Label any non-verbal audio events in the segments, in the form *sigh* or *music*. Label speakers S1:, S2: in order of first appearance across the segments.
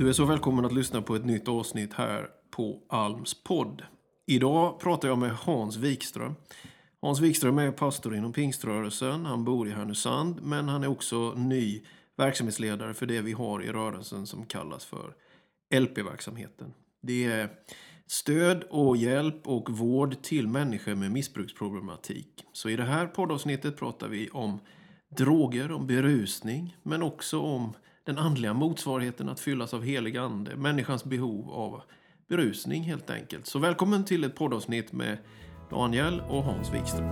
S1: Du är så välkommen att lyssna på ett nytt avsnitt här på Alms podd. Idag pratar jag med Hans Wikström. Hans Wikström är pastor inom pingströrelsen. Han bor i Härnösand, men han är också ny verksamhetsledare för det vi har i rörelsen som kallas för LP-verksamheten. Det är stöd och hjälp och vård till människor med missbruksproblematik. Så i det här poddavsnittet pratar vi om droger, om berusning, men också om den andliga motsvarigheten att fyllas av helig ande, människans behov av berusning helt enkelt. Så välkommen till ett poddavsnitt med Daniel och Hans Wikström.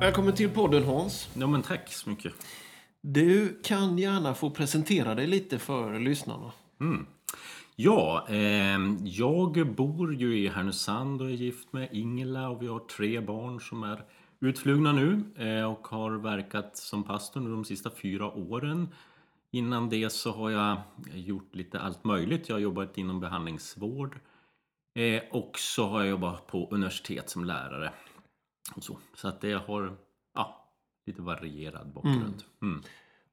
S1: Välkommen till podden Hans.
S2: Ja, men tack så mycket.
S1: Du kan gärna få presentera dig lite för lyssnarna.
S2: Mm. Ja, eh, jag bor ju i Härnösand och är gift med Ingela och vi har tre barn som är utflugna nu eh, och har verkat som pastor nu de sista fyra åren. Innan det så har jag gjort lite allt möjligt. Jag har jobbat inom behandlingsvård eh, och så har jag jobbat på universitet som lärare. Och så så att det har ja, lite varierad bakgrund. Mm.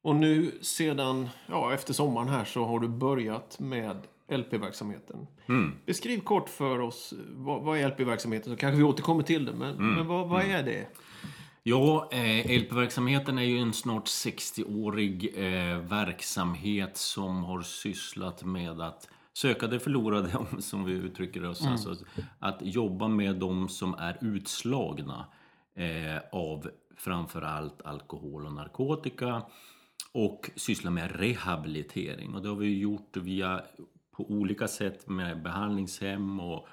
S1: Och nu sedan, ja, efter sommaren här så har du börjat med LP-verksamheten.
S2: Mm.
S1: Beskriv kort för oss, vad, vad är LP-verksamheten? Så kanske vi återkommer till det, men,
S2: Mm.
S1: men vad, vad är det?
S2: Ja, eh, LP-verksamheten är ju en snart 60-årig eh, verksamhet som har sysslat med att söka det förlorade, *laughs* om- som vi uttrycker oss. Alltså, att jobba med de som är utslagna eh, av framförallt alkohol och narkotika och syssla med rehabilitering. Och det har vi gjort via på olika sätt med behandlingshem och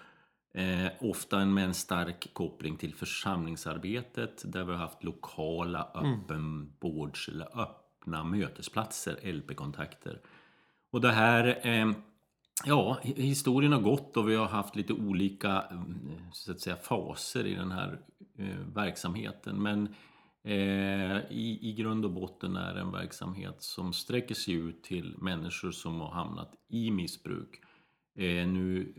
S2: Eh, ofta med en stark koppling till församlingsarbetet där vi har haft lokala öppenvårds eller öppna mötesplatser, LP-kontakter. Och det här, eh, ja, hi- historien har gått och vi har haft lite olika mm, så att säga, faser i den här eh, verksamheten. Men i, i grund och botten är det en verksamhet som sträcker sig ut till människor som har hamnat i missbruk. Eh, nu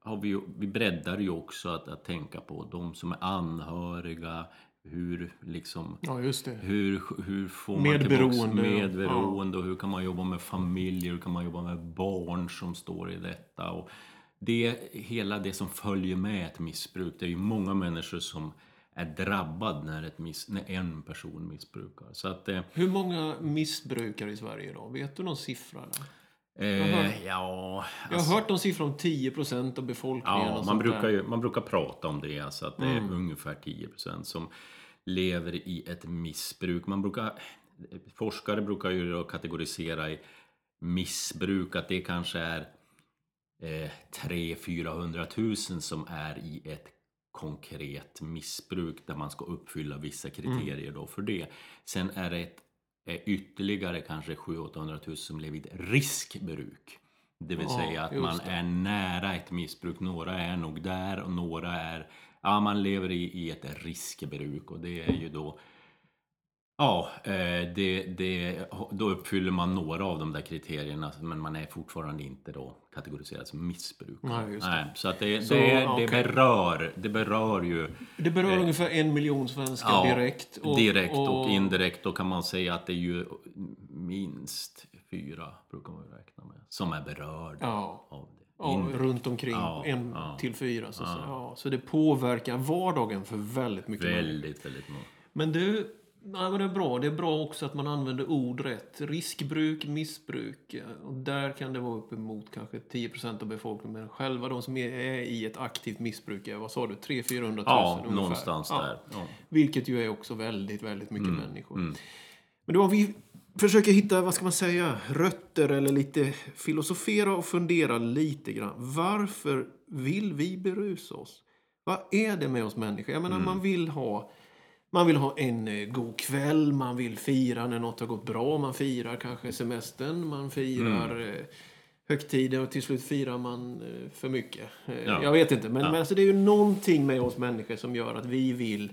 S2: har vi, vi breddar ju också att, att tänka på de som är anhöriga, hur liksom
S1: Ja,
S2: hur, hur får man
S1: ja.
S2: medberoende och hur kan man jobba med familjer, hur kan man jobba med barn som står i detta. Och det, hela det som följer med ett missbruk, det är ju många människor som är drabbad när, ett miss, när en person missbrukar. Så att, eh,
S1: Hur många missbrukare i Sverige idag? Vet du någon siffra? Där?
S2: eh, ja,
S1: Jag har hört någon siffra om 10 procent av befolkningen.
S2: Ja, man brukar, ju, man brukar prata om det, alltså att det är
S1: Mm.
S2: ungefär 10% som lever i ett missbruk. Man brukar, forskare brukar ju kategorisera i missbruk, att det kanske är eh, 300 000 som är i ett konkret missbruk där man ska uppfylla vissa kriterier då för det. Sen är det ett, är ytterligare kanske 700 000 som lever i ett riskbruk. Det vill
S1: Ja,
S2: säga att man
S1: det.
S2: är nära ett missbruk. Några är nog där och några är... Ja, man lever i, i ett riskbruk och det är ju då... Ja, eh, det, det, då uppfyller man några av de där kriterierna men man är fortfarande inte då kategoriserad som missbruk.
S1: Nej, just det.
S2: så att det,
S1: Så,
S2: det, det,
S1: okej.
S2: berör, det berör ju
S1: Det berör ungefär en miljon svenskar
S2: Eh. Ja,
S1: direkt.
S2: direkt och, indirekt. Då kan man säga att det är ju minst fyra, brukar man räkna med, som är berörda
S1: Ja.
S2: av det.
S1: Ja, runt omkring
S2: Ja,
S1: en
S2: ja.
S1: till fyra. Så, ja. Ja, så det påverkar vardagen för väldigt mycket.
S2: Väldigt, väldigt många.
S1: Men du, nej, men det är bra. Det är bra också att man använder ord rätt. Riskbruk, missbruk. Och där kan det vara uppemot kanske 10% av befolkningen. Men själva de som är i ett aktivt missbruk är, vad sa du, 300 000
S2: Ja,
S1: ungefär.
S2: någonstans
S1: Ja.
S2: där. Ja.
S1: Vilket ju är också väldigt, väldigt mycket
S2: Mm,
S1: människor. Men då har vi försöker hitta, vad ska man säga, rötter eller lite filosofera och fundera lite grann. Varför vill vi berusa oss? Vad är det med oss människor? Jag menar,
S2: Mm.
S1: man vill ha man vill ha en eh, god kväll, man vill fira när något har gått bra, man firar kanske semestern, man firar
S2: Mm.
S1: eh, högtider och till slut firar man eh, för mycket.
S2: Ja.
S1: Jag vet inte, men,
S2: Ja.
S1: men alltså, det är ju någonting med oss människor som gör att vi vill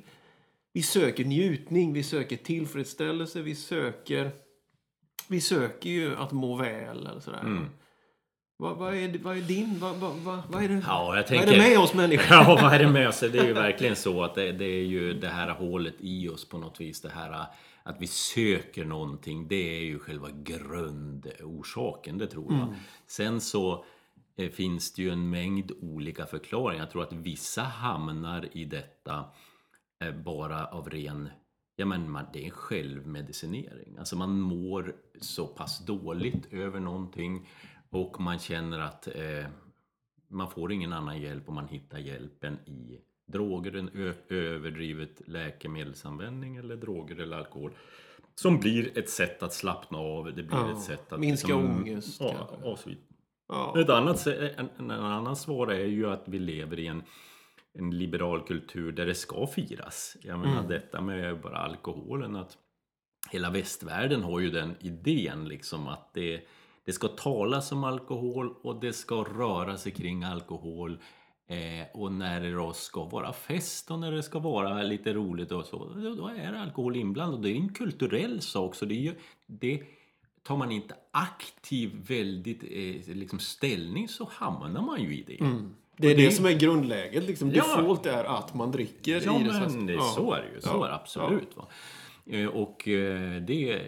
S1: vi söker njutning, vi söker tillfredsställelse, vi söker vi söker ju att må väl eller sådär.
S2: Mm.
S1: Vad, vad, är, vad är din... Vad, vad, vad, vad är det,
S2: Ja, jag
S1: vad
S2: tänker...
S1: är det med oss människor? *laughs*
S2: Ja, vad är det med oss? Det är ju verkligen så att det, det är ju det här hålet i oss på något vis. Det här att vi söker någonting. Det är ju själva grundorsaken, det tror jag. Sen så eh, finns det ju en mängd olika förklaringar. Jag tror att vissa hamnar i detta eh, bara av ren Ja, men man, det är självmedicinering. Alltså man mår så pass dåligt över någonting och man känner att eh, man får ingen annan hjälp om man hittar hjälpen i droger, en överdrivet läkemedelsanvändning eller droger eller alkohol. Som blir ett sätt att slappna av, det blir
S1: Ja,
S2: ett sätt att...
S1: minska ångest,
S2: Ja, och så vidare.
S1: Ja.
S2: Ett annat, en, en annan svar är ju att vi lever i en, en liberal kultur där det ska firas. Jag menar
S1: Mm.
S2: detta med bara alkoholen att hela västvärlden har ju den idén liksom att det, det ska talas om alkohol och det ska röra sig kring alkohol. Eh, och när det då ska vara fest och när det ska vara lite roligt och så, då, är alkohol inblandat. Och det är en kulturell sak, så det, ju, det tar man inte aktiv väldigt eh, liksom ställning så hamnar man ju i det.
S1: Det är
S2: det-
S1: det som är grundläget. Liksom.
S2: Ja.
S1: Default är att man dricker
S2: Ja,
S1: i det
S2: men det,
S1: Ja.
S2: så är det ju. Så
S1: Ja.
S2: är det absolut. Va? Eh, och eh, det,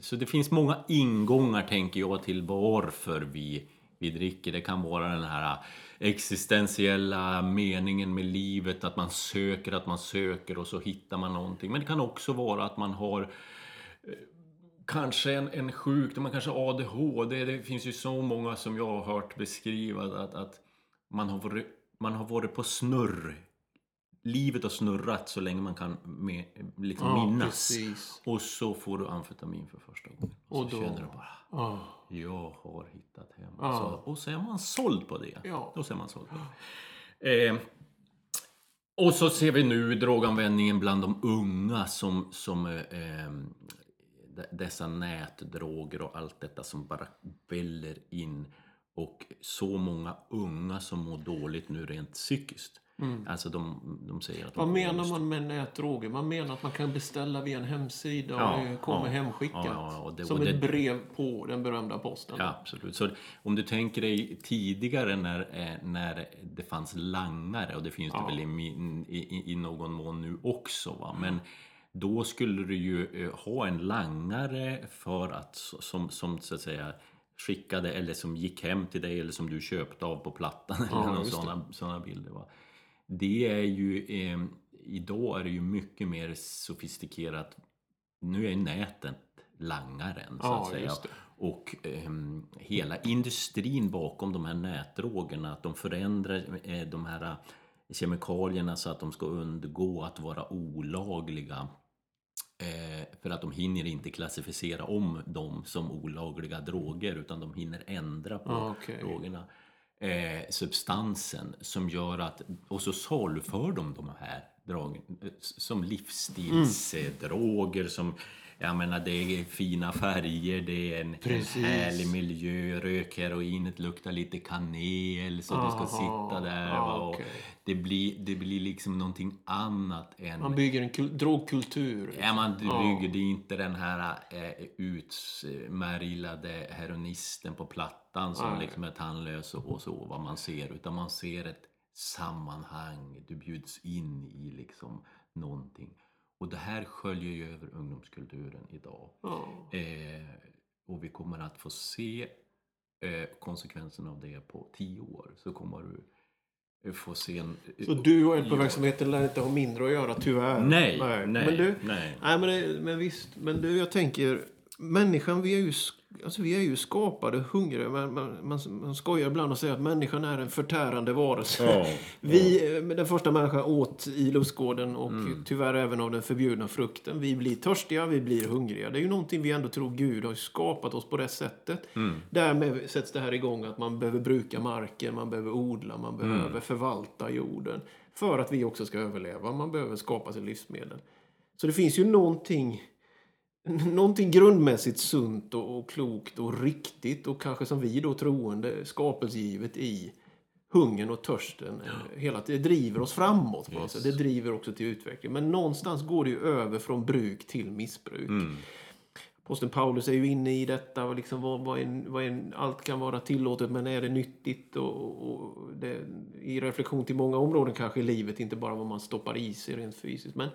S2: så det finns många ingångar, tänker jag, till varför vi, vi dricker. Det kan vara den här existentiella meningen med livet, att man söker, att man söker och så hittar man någonting. Men det kan också vara att man har eh, kanske en, en sjukdom, man kanske har ADHD. Det finns ju så många som jag har hört beskriva att, att man, har varit, man har varit på snurr. Livet har snurrat så länge man kan med, liksom
S1: Ja,
S2: minnas.
S1: precis.
S2: Och så får du amfetamin för första gången. Och,
S1: Och
S2: så
S1: då-
S2: känner du bara,
S1: Ja.
S2: jag har hittat hem.
S1: Ja.
S2: Så, och så är man såld på det.
S1: Ja.
S2: Och så man såld på det. Eh, och så ser vi nu droganvändningen bland de unga som, som eh, dessa nätdroger och allt detta som bara väller in. Och så många unga som mår dåligt nu rent psykiskt. Alltså de, de säger att
S1: Vad menar man med nätdroger? Man menar att man kan beställa via en hemsida och
S2: Ja,
S1: det kommer
S2: ja,
S1: hemskickat.
S2: ja, det-
S1: som
S2: och
S1: ett
S2: det-
S1: brev på den berömda posten.
S2: Ja, absolut. Så om du tänker dig tidigare när, eh, när det fanns langare, och det finns det väl i, i, i- någon mån nu också, va? men då skulle du ju eh, ha en langare för att, som, som så att säga skickade eller som gick hem till dig eller som du köpte av på plattan *laughs* eller
S1: Ja, det.
S2: sådana, sådana bilder. Va? Det är ju, eh, idag är det ju mycket mer sofistikerat. Nu är nätet langaren så
S1: Ja,
S2: att säga. Och ehm, hela industrin bakom de här nätdrogerna, att de förändrar eh, de här eh, kemikalierna så att de ska undgå att vara olagliga. Eh, för att de hinner inte klassificera om dem som olagliga droger utan de hinner ändra på
S1: Ja, okej.
S2: drogerna. Eh, substansen som gör att, och så saluför de de här drogerna eh, som livsstilsdroger som jag menar det är fina färger, det är en, en härlig miljö, rökheroinet luktar lite kanel så det ska
S1: Aha,
S2: sitta där. och
S1: okej.
S2: det, blir, det blir liksom någonting annat än
S1: Man bygger en kul- drogkultur.
S2: Ja, man bygger det är inte den här eh, utmärglade heroinisten på plattan som
S1: Nej.
S2: liksom är tandlös och, och så vad man ser. Utan man ser ett sammanhang. Du bjuds in i liksom någonting. Och det här sköljer ju över ungdomskulturen idag.
S1: Ja.
S2: Eh, och vi kommer att få se eh, konsekvenserna av det på tio år. Så kommer du eh, få se en...
S1: Så du och LP-verksamheten lär inte ha mindre att göra, tyvärr.
S2: Nej, nej,
S1: Men du,
S2: nej.
S1: Nej, men, det, men visst. Men du, jag tänker... Människan, vi är ju, alltså, vi är ju skapade hungriga. Man, man, man, skojar ibland och säger att människan är en förtärande varelse.
S2: Ja, *laughs*
S1: Vi, eh, den första människan åt i lustgården och
S2: Mm.
S1: tyvärr även av den förbjudna frukten. Vi blir törstiga, vi blir hungriga. Det är ju någonting vi ändå tror Gud har skapat oss på det sättet.
S2: Mm.
S1: Därmed sätts det här igång att man behöver bruka marken, man behöver odla, man
S2: Mm.
S1: behöver förvalta jorden. För att vi också ska överleva. Man behöver skapa sig livsmedel. Så det finns ju någonting, någonting grundmässigt sunt och, klokt och riktigt och kanske som vi då troende skapelsegivet i hungern och törsten. eh, Hela, det driver oss framåt. På sätt. Det driver också till utveckling. Men någonstans går det ju över från bruk till missbruk.
S2: Mm.
S1: Aposteln Paulus är ju inne i detta. Liksom vad, vad är, vad är, allt kan vara tillåtet, men är det nyttigt? Och, och det, I reflektion till många områden kanske i livet, inte bara vad man stoppar i sig rent fysiskt. Men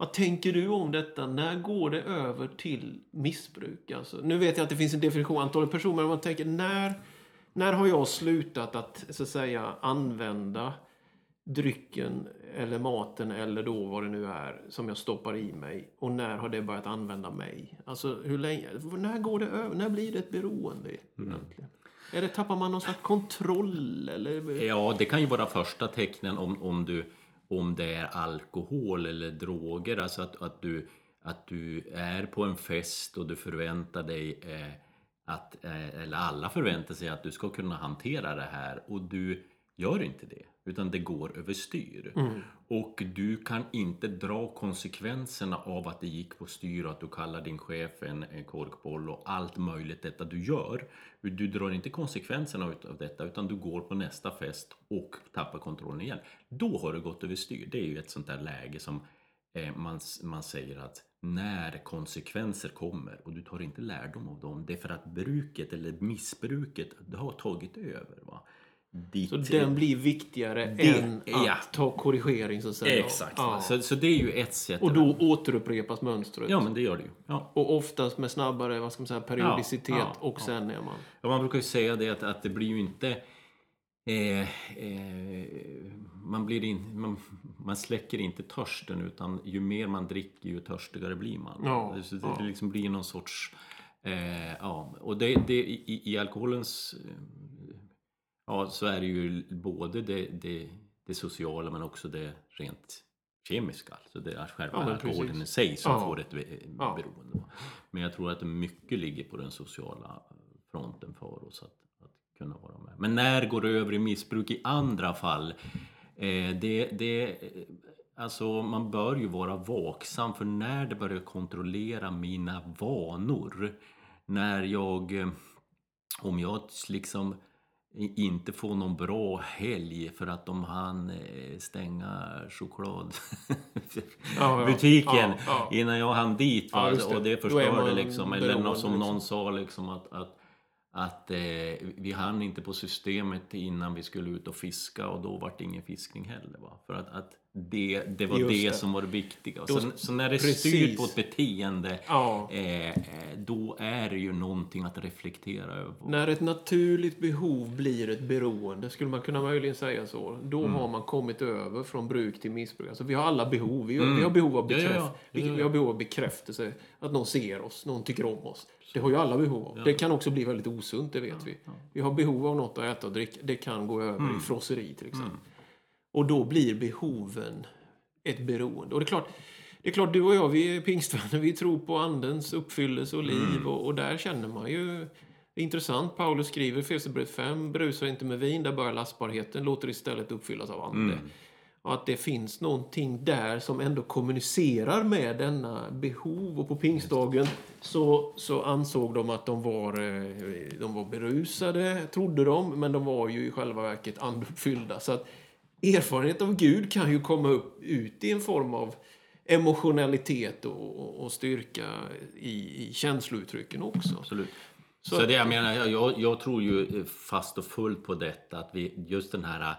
S1: vad tänker du om detta? När går det över till missbruk? Alltså, nu vet jag att det finns en definition, antalet personer, men man tänker när, när har jag slutat att, så att säga, använda drycken eller maten eller då vad det nu är som jag stoppar i mig och när har det börjat använda mig? Alltså hur länge, när går det över? När blir det ett beroende egentligen? Mm. Är det, tappar man någon slags kontroll eller?
S2: Ja, det kan ju vara första tecknen om, om, du, om det är alkohol eller droger, alltså att, att, du, att du är på en fest och du förväntar dig eh, att, eh, eller alla förväntar sig att du ska kunna hantera det här och du gör inte det utan det går överstyr. Mm. Och du kan inte dra konsekvenserna av att det gick på styr och att du kallar din chef en, en korkboll och allt möjligt detta du gör. Du drar inte konsekvenserna av detta utan du går på nästa fest och tappar kontrollen igen. Då har det gått överstyr. Det är ju ett sånt där läge som eh, man, man säger att när konsekvenser kommer och du tar inte lärdom av dem, det är för att bruket eller missbruket det har tagit över. Va?
S1: Dit, så den blir viktigare det, än att ja. ta korrigering så att säga.
S2: Exakt. Ja. Så, så det är ju ett sätt.
S1: Och då återupprepas mönstret.
S2: Ja, men det gör det ju. Ja.
S1: Och oftast med snabbare vad ska man säga, periodicitet och sen är man...
S2: Ja, man brukar ju säga det att, att det blir ju inte... Eh, eh, man, blir in, man, man släcker inte törsten utan ju mer man dricker ju törstigare blir man. Ja, så det, det liksom blir någon sorts... Eh, ja, och det, det, i, i alkoholens Ja, så är det ju både det, det, det sociala men också det rent kemiska. Alltså det är själva ja, alkoholen i sig som ja. får ett ja. beroende. Men jag tror att mycket ligger på den sociala fronten för oss att, att kunna vara med. Men när går det över i missbruk i andra fall? Eh, det, det, alltså man bör ju vara vaksam för när det börjar kontrollera mina vanor. När jag, eh, om jag liksom inte få någon bra helg för att de hann eh, stänga chokladbutiken *laughs* ja, ja, ja, innan jag hann dit. Ja, det. Och det förstörde liksom. Eller något som liksom. någon sa liksom att, att, att eh, vi hann inte på systemet innan vi skulle ut och fiska och då var det ingen fiskning heller. Va? För att, att det, det var det, det, som var det viktiga. Så, så när det är styrt på ett beteende, ja. eh, då är det ju någonting att reflektera över.
S1: När ett naturligt behov blir ett beroende, skulle man kunna möjligen säga så, då mm. har man kommit över från bruk till missbruk. Alltså, vi har alla behov. Vi, mm. vi har behov av bekräft, ja, ja, vi har behov av bekräftelse, att någon ser oss, någon tycker om oss. Det har ju alla behov av. Det kan också bli väldigt osunt, det vet vi. Vi har behov av något att äta och dricka. Det kan gå över mm. i frosseri till exempel. Och då blir behoven ett beroende. Och det är klart, det är klart du och jag, vi är pingstvänner, vi tror på andens uppfyllelse och liv. Mm. Och, och, där känner man ju... Intressant, Paulus skriver i Fesebrevet 5, brusa inte med vin, där börjar lastbarheten, låter istället uppfyllas av ande. Mm. Och att det finns någonting där som ändå kommunicerar med denna behov. Och på pingstdagen så, så ansåg de att de var, eh, de var berusade, trodde de, men de var ju i själva verket anduppfyllda. Så att erfarenhet av Gud kan ju komma upp, ut i en form av emotionalitet och, och styrka i, i känslouttrycken också.
S2: Absolut. Så, så det jag menar, jag, jag tror ju fast och fullt på detta att vi, just den här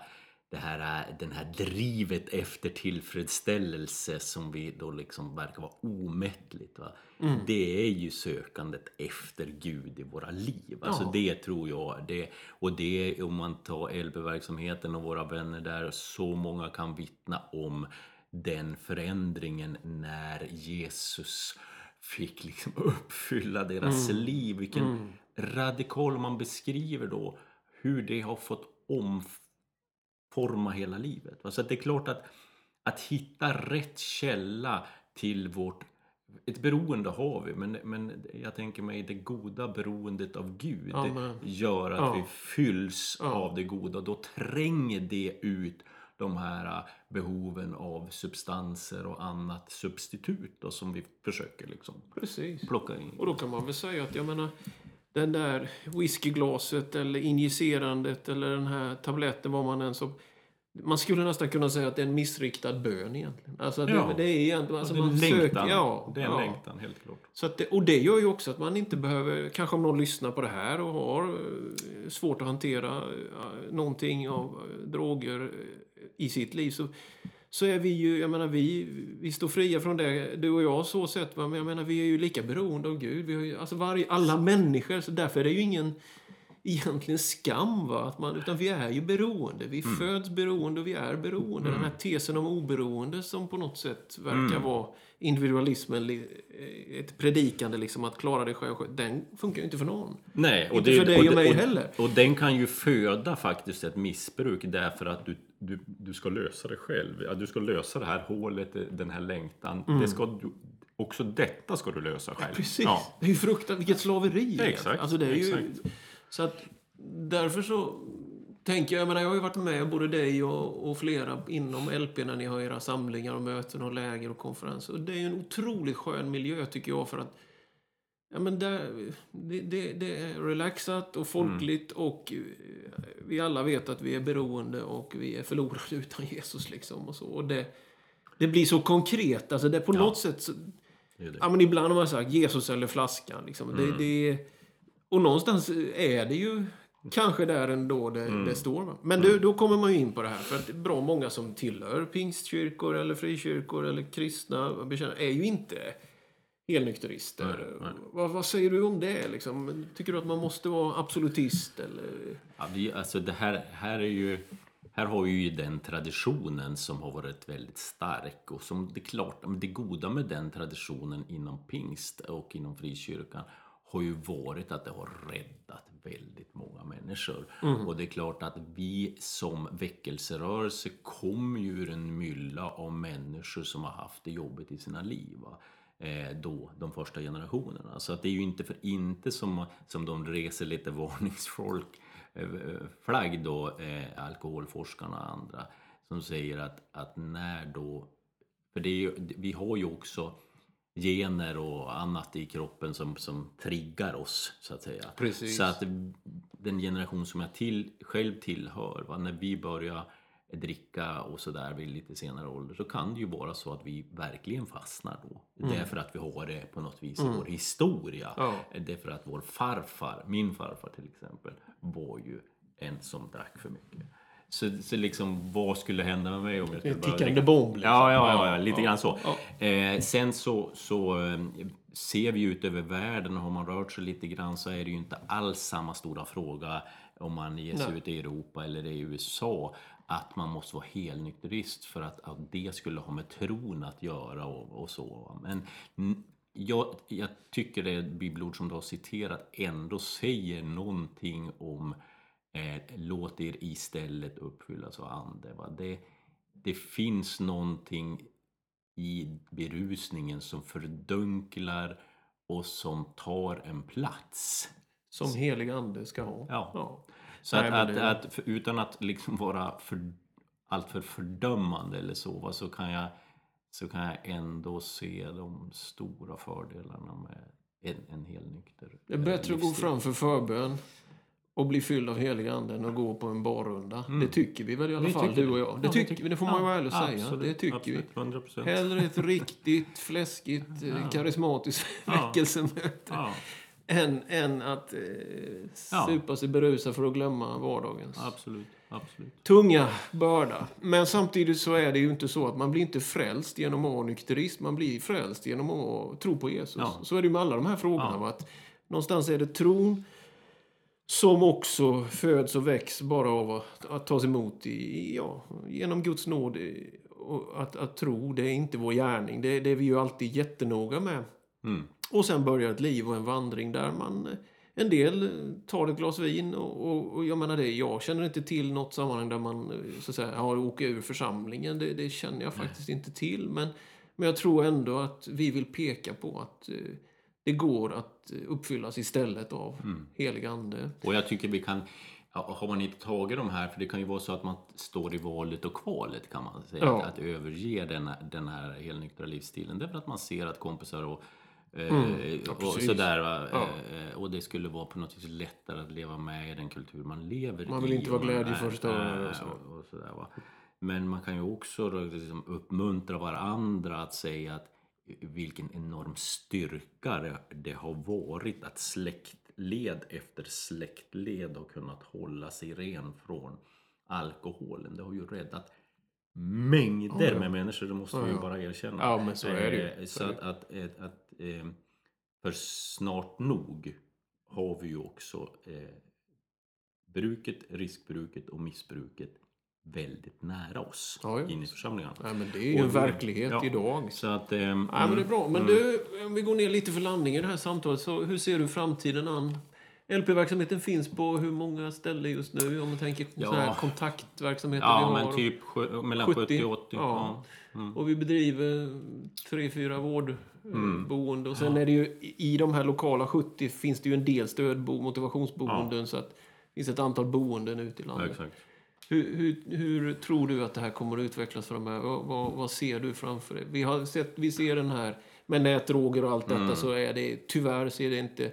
S2: det här, den här drivet efter tillfredsställelse som vi då liksom verkar vara omättligt. Va? Mm. Det är ju sökandet efter Gud i våra liv. Alltså ja. det tror jag. Det, och det om man tar LB-verksamheten och våra vänner där, så många kan vittna om den förändringen när Jesus fick liksom *laughs* uppfylla deras mm. liv. Vilken mm. radikal man beskriver då hur det har fått omfatta forma hela livet. Så det är klart att, att hitta rätt källa till vårt ett beroende har vi, men, men jag tänker mig det goda beroendet av Gud Amen. gör att ja. vi fylls ja. av det goda. Då tränger det ut de här behoven av substanser och annat substitut då, som vi försöker liksom
S1: Precis.
S2: plocka in.
S1: Och då kan man väl säga att jag menar den där whiskyglaset eller injicerandet eller den här tabletten, vad man än så... man skulle nästan kunna säga att det är en missriktad bön egentligen. Alltså
S2: Ja.
S1: det, det är egentligen... Alltså
S2: det är
S1: man
S2: längtan.
S1: söker, ja,
S2: det är en
S1: ja.
S2: längtan, helt klart.
S1: Så att det, och det gör ju också att man inte behöver, kanske om någon lyssnar på det här och har eh, svårt att hantera eh, någonting av eh, droger i sitt liv så, så är vi ju, jag menar vi, vi står fria från det, du och jag så sett, men jag menar vi är ju lika beroende av Gud. Vi har ju, alltså varje, alla människor, så därför är det ju ingen egentligen skam va? Att man, utan vi är ju beroende. Vi föds beroende och vi är beroende. Den här tesen om oberoende som på något sätt verkar vara individualismen, li- ett predikande liksom att klara dig själv, den funkar ju inte för någon.
S2: Nej, och
S1: Inte
S2: det,
S1: för dig och
S2: det-
S1: mig heller.
S2: Och den kan ju föda faktiskt ett missbruk därför att du, du, du ska lösa det själv. Ja, du ska lösa det här hålet, den här längtan. Det ska du, också detta ska du lösa själv.
S1: Mm. Precis.
S2: Ja.
S1: Det är ju fruktansvärt, vilket slaveri. egentligen.
S2: Exakt,
S1: Alltså det är ju,
S2: exakt.
S1: Så att därför så tänker jag, jag menar jag har ju varit med både dig och, och flera inom LP när ni har era samlingar och möten och läger och konferenser. Och det är ju en otroligt skön miljö tycker jag för att Ja, men det, det, det är relaxat och folkligt och eh, vi alla vet att vi är beroende och vi är förlorade *laughs* utan Jesus. Liksom och så. Och det, det blir så konkret. Alltså det på något sätt så,
S2: Det det.
S1: Ja, men ibland har man sagt Jesus eller flaskan. Liksom.
S2: Mm.
S1: Det, det, och någonstans är det ju kanske där ändå det,
S2: Mm.
S1: det står. Va? Men då, då kommer man ju in på det här. För att bra många som tillhör pingstkyrkor eller frikyrkor eller kristna bekännare är ju inte helnykterister. Vad, vad säger du om det? Liksom? Tycker du att man måste vara absolutist? Eller?
S2: Ja, vi, alltså det här, här är ju... Här har vi ju den traditionen som har varit väldigt stark och som det är klart, det goda med den traditionen inom pingst och inom frikyrkan har ju varit att det har räddat väldigt många människor. Och det är klart att vi som väckelserörelse kommer ju ur en mylla av människor som har haft det jobbigt i sina liv. Va? eh, då, de första generationerna. Så att det är ju inte för inte som, som de reser lite varningsfolk eh, flagg då, eh, alkoholforskarna och andra, som säger att, att när då... För det är ju, vi har ju också gener och annat i kroppen som, som triggar oss, så att säga.
S1: Precis.
S2: Så att den generation som jag till, själv tillhör, va, när vi börjar dricka och sådär vid lite senare ålder så kan det ju vara så att vi verkligen fastnar då. Därför att vi har det på något vis i vår historia.
S1: Ja.
S2: Därför att vår farfar, min farfar till exempel, var ju en som drack för mycket. Så, så liksom, vad skulle hända med mig om jag skulle börja
S1: tickande bomb. Liksom.
S2: Ja, ja, ja, ja lite
S1: Ja.
S2: grann så. Eh, sen så, så eh, ser vi ut över världen och har man rört sig lite grann så är det ju inte alls samma stora fråga om man ger sig
S1: Nej.
S2: ut i Europa eller i USA att man måste vara helnykterist för att, att det skulle ha med tron att göra och, och så. Men jag, jag tycker det bibelord som du har citerat ändå säger någonting om låt er istället uppfyllas av ande. Va? Det, det finns någonting i berusningen som fördunklar och som tar en plats.
S1: Som helig ande ska ha.
S2: Ja. Så
S1: Nej,
S2: att,
S1: det-
S2: att, utan att liksom vara för, alltför fördömande eller så, va, så, kan jag, så kan jag ändå se de stora fördelarna med en, en helnykter
S1: Det är bättre att gå
S2: livsstil.
S1: fram för förbön och bli fylld av helig ande än att gå på en barrunda. Det tycker vi väl i alla
S2: Vi
S1: fall, du och jag. Det,
S2: Ja, vi
S1: tycker, vi. det får man ju vara ärlig och säga.
S2: absolut,
S1: Det tycker
S2: absolut,
S1: vi.
S2: 100 procent.
S1: Hellre ett riktigt fläskigt, *laughs* eh, karismatiskt
S2: Ja.
S1: väckelsemöte
S2: Ja,
S1: än, än att eh,
S2: Ja.
S1: supa sig berusa för att glömma vardagens
S2: absolut, absolut.
S1: tunga börda. Men samtidigt så är det ju inte så att man blir inte frälst genom att vara nykterist. Man blir frälst genom att tro på Jesus.
S2: Ja.
S1: Så är det ju med alla de här frågorna.
S2: Ja.
S1: Att någonstans är det tron som också föds och väcks bara av att, att tas emot i, ja, genom Guds nåd. Och att, att tro, det är inte vår gärning. Det, det är vi ju alltid jättenoga med.
S2: Mm.
S1: Och sen börjar ett liv och en vandring där man en del tar ett glas vin och, och, och jag menar det, jag känner inte till något sammanhang där man så att säga, har åkt ur församlingen. Det, det känner jag faktiskt inte till. Men, men jag tror ändå att vi vill peka på att eh, det går att eh, uppfyllas istället av helig ande.
S2: Och jag tycker vi kan, ja, har man inte tagit de här, för det kan ju vara så att man står i valet och kvalet kan man säga,
S1: Ja.
S2: att, att överge den, den här helnyktra livsstilen. Därför att man ser att kompisar och, eh,
S1: Mm. Ja,
S2: och sådär. Eh, och det skulle vara på något vis lättare att leva med i den kultur man lever i.
S1: Man vill inte
S2: och
S1: vara glädjeförstörare
S2: är-
S1: och så.
S2: och sådär, va? Men man kan ju också liksom uppmuntra varandra att säga att vilken enorm styrka det, har varit att släktled efter släktled har kunnat hålla sig ren från alkoholen. Det har ju räddat mängder
S1: Ja, ja.
S2: med människor, det måste
S1: Ja,
S2: vi bara erkänna.
S1: Ja, men så är det ju.
S2: Eh,
S1: Så
S2: att, att, att, att eh, för snart nog har vi ju också eh, bruket, riskbruket och missbruket väldigt nära oss
S1: Ja, ja.
S2: in i församlingarna.
S1: Nej, men det är ju en verklighet
S2: ja.
S1: idag.
S2: Så att... Eh,
S1: Ja, men det är bra. Men du, om vi går ner lite för landning i det här samtalet. Så hur ser du framtiden an? LP-verksamheten finns på hur många ställen just nu? Om man tänker på
S2: Ja.
S1: kontaktverksamheter
S2: Ja,
S1: vi har.
S2: men typ mellan
S1: 70,
S2: 70 och 80.
S1: ja.
S2: Ja. Mm.
S1: Och vi bedriver tre, fyra vårdboende. Och sen är det ju i- de här lokala 70 finns det ju en del stödbo, motivationsboenden. Så att det finns ett antal boenden ute i
S2: Ja,
S1: landet.
S2: exakt.
S1: Hur, hur, hur tror du att det här kommer att utvecklas framöver? Vad, vad, vad ser du framför dig? Vi, har sett, vi ser den här med nätdroger och allt detta
S2: Mm.
S1: så är det tyvärr ser det inte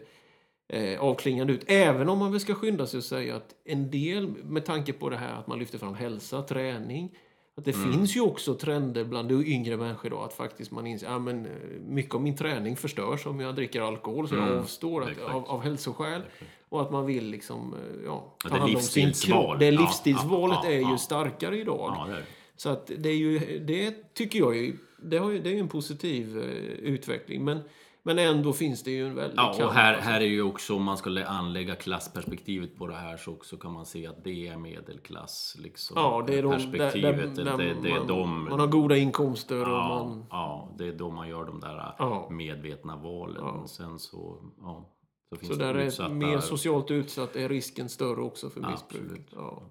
S1: eh, avklingande ut. Även om man väl ska skynda sig och säga att en del med tanke på det här att man lyfter fram hälsa, träning. Att det
S2: Mm.
S1: finns ju också trender bland yngre människor då att faktiskt man inser att men, eh, mycket av min träning förstörs om jag dricker alkohol så jag
S2: Mm.
S1: avstår att, av, av hälsoskäl. Och att man vill liksom, eh, ja,
S2: Ja,
S1: ta hand om sin kropp. Det
S2: Ja,
S1: livsstilsvalet
S2: ja,
S1: är ju
S2: ja.
S1: starkare idag.
S2: Ja, det är.
S1: Så att det är ju, det tycker jag ju, det, har ju, det är ju en positiv eh, utveckling. Men, men ändå finns det ju en väldig
S2: Ja, och här,
S1: alltså.
S2: här är ju också, om man skulle anlägga klassperspektivet på det här så också kan man se att det är medelklass. Liksom,
S1: Ja, det är de, där,
S2: perspektivet.
S1: där, där
S2: det, det är
S1: man,
S2: de,
S1: man har goda inkomster och
S2: ja,
S1: man...
S2: ja, det är då man gör de där
S1: Ja.
S2: medvetna valen.
S1: Ja.
S2: Sen så, ja, så finns
S1: Så
S2: det
S1: där är
S2: utsatta...
S1: mer socialt utsatt är risken större också för missbruk.
S2: Absolut.
S1: Ja.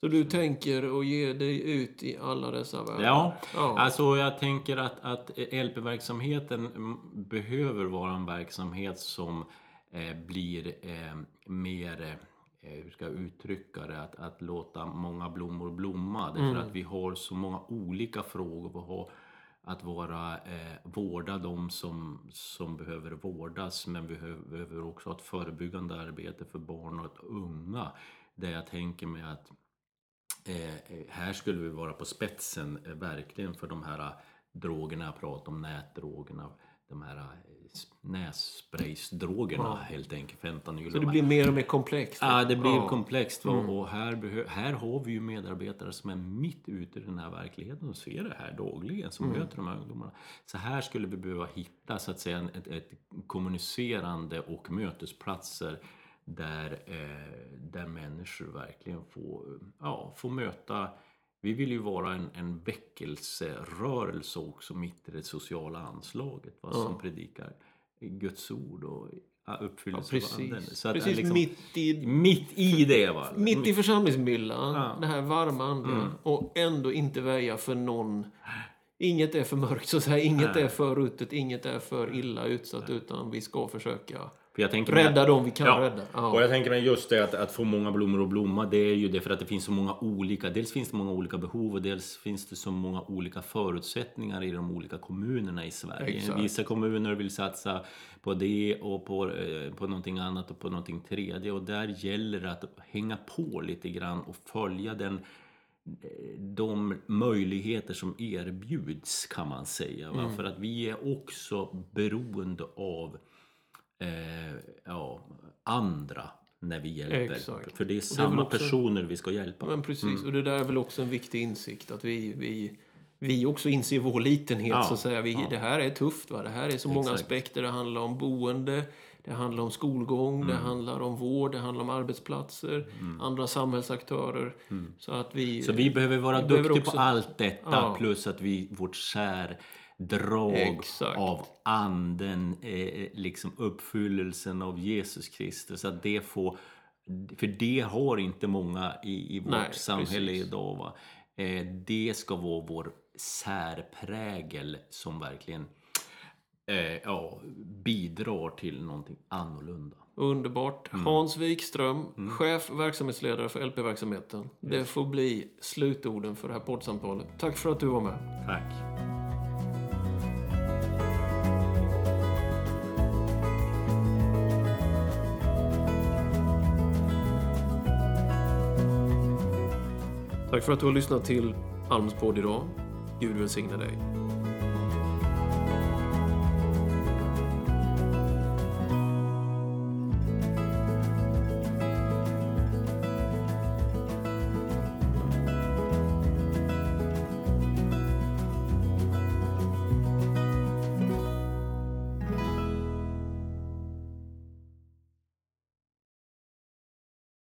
S1: Så du tänker att ge dig ut i alla dessa världar?
S2: Ja,
S1: Ja.
S2: alltså jag tänker att, att LP-verksamheten behöver vara en verksamhet som eh, blir eh, mer, eh, hur ska jag uttrycka det, att, att låta många blommor blomma. Därför
S1: Mm.
S2: att vi har så många olika frågor. Vi har att vara, eh, vårda de som, som behöver vårdas men vi behöver, behöver också ha ett förebyggande arbete för barn och unga. Där jag tänker mig att Eh, eh, här skulle vi vara på spetsen eh, verkligen för de här eh, drogerna jag pratar om, nätdrogerna, de här eh, nässpraysdrogerna
S1: Ja.
S2: helt enkelt, fentanyl
S1: Så det
S2: de
S1: blir mer och mer komplext?
S2: Ja, det blir
S1: Ja.
S2: komplext. va?
S1: Mm.
S2: Och här, här har vi ju medarbetare som är mitt ute i den här verkligheten och ser det här dagligen, som
S1: Mm.
S2: möter de här ungdomarna. Så här skulle vi behöva hitta så att säga ett, ett kommunicerande och mötesplatser där, eh, där människor verkligen får, ja, får möta vi vill ju vara en, en väckelserörelse också mitt i det sociala anslaget va,
S1: Ja.
S2: som predikar Guds ord och ja,
S1: Ja,
S2: uppfyllelse av anden.
S1: precis.
S2: Så att
S1: precis
S2: liksom-
S1: mitt i
S2: mitt i det va?
S1: Mitt i församlingsmyllan,
S2: Ja.
S1: det här varma andliga.
S2: Mm.
S1: Och ändå inte väja för någon. Inget är för mörkt, så att säga. Inget
S2: Nej.
S1: är för ruttet, inget är för illa utsatt. Utan vi ska försöka
S2: För jag tänker
S1: rädda dem vi kan
S2: Ja.
S1: rädda.
S2: Och
S1: Ja.
S2: jag tänker mig just det att, att få många blommor att blomma, det är ju det för att det finns så många olika, dels finns det många olika behov och dels finns det så många olika förutsättningar i de olika kommunerna i Sverige.
S1: Exakt.
S2: Vissa kommuner vill satsa på det och på, eh, på någonting annat och på någonting tredje och där gäller det att hänga på lite grann och följa den eh, de möjligheter som erbjuds kan man säga. Va? För att vi är också beroende av eh, ja, andra när vi hjälper.
S1: Exakt.
S2: För det är
S1: det är
S2: samma
S1: väl också-
S2: personer vi ska hjälpa.
S1: Men precis,
S2: Mm.
S1: och det där är väl också en viktig insikt. Att vi, vi, vi också inser vår litenhet.
S2: Ja,
S1: Så att säga. Vi,
S2: ja.
S1: Det här är tufft. Va? Det här är så många
S2: Exakt.
S1: aspekter. Det handlar om boende, det handlar om skolgång, det
S2: Mm.
S1: handlar om vård, det handlar om arbetsplatser, andra samhällsaktörer. Så att vi...
S2: Mm. Så vi behöver vara
S1: Vi behöver
S2: duktiga
S1: också-
S2: på allt detta
S1: Ja.
S2: plus att vi, vårt särdrag
S1: Exakt.
S2: av anden, eh, liksom uppfyllelsen av Jesus Kristus, att det får för det har inte många i, i vårt
S1: Nej,
S2: samhälle
S1: precis.
S2: idag. Va? Eh, det ska vara vår särprägel som verkligen eh, ja, bidrar till någonting annorlunda.
S1: Underbart.
S2: Mm.
S1: Hans Wikström, chef verksamhetsledare för LP-verksamheten. Det får bli slutorden för det här poddsamtalet. Tack för att du var med.
S2: Tack.
S1: Tack för att du har lyssnat till Alms podd idag. Gud välsigne dig.